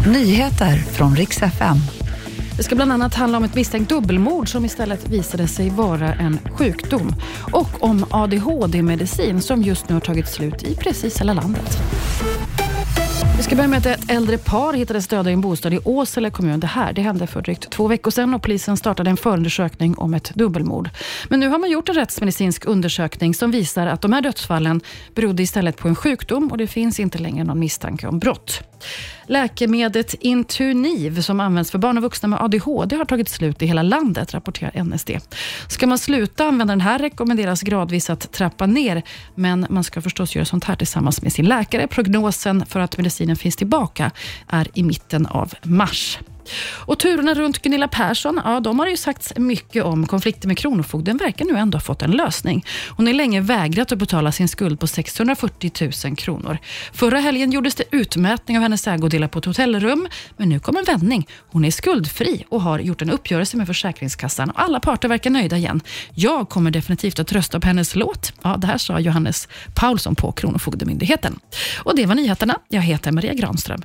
Nyheter från riks FM. Det ska bland annat handla om ett misstänkt dubbelmord som istället visade sig vara en sjukdom och om ADHD-medicin som just nu har tagit slut i precis hela landet. Vi ska börja med att ett äldre par hittades döda i en bostad i Åsele kommun. Det här det hände för drygt två veckor sedan och polisen startade en förundersökning om ett dubbelmord. Men nu har man gjort en rättsmedicinsk undersökning som visar att de här dödsfallen berodde istället på en sjukdom och det finns inte längre någon misstanke om brott. Läkemedlet Intuniv som används för barn och vuxna med ADHD har tagit slut i hela landet, rapporterar NSD. Ska man sluta använda den här rekommenderas gradvis att trappa ner, men man ska förstås göra sånt här tillsammans med sin läkare. Prognosen för att vaccinen finns tillbaka är i mitten av mars. Och turerna runt Gunilla Persson, ja, de har ju sagts mycket om. Konflikten med Kronofogden verkar nu ändå ha fått en lösning. Hon har länge vägrat att betala sin skuld på 640 000 kronor. Förra helgen gjordes det utmätning av hennes ägodelar på ett hotellrum, men nu kom en vändning. Hon är skuldfri och har gjort en uppgörelse med Försäkringskassan. Alla parter verkar nöjda igen. Jag kommer definitivt att rösta på hennes låt. Ja, det här sa Johannes Paulsson på Kronofogdemyndigheten. Och det var nyheterna. Jag heter Maria Granström.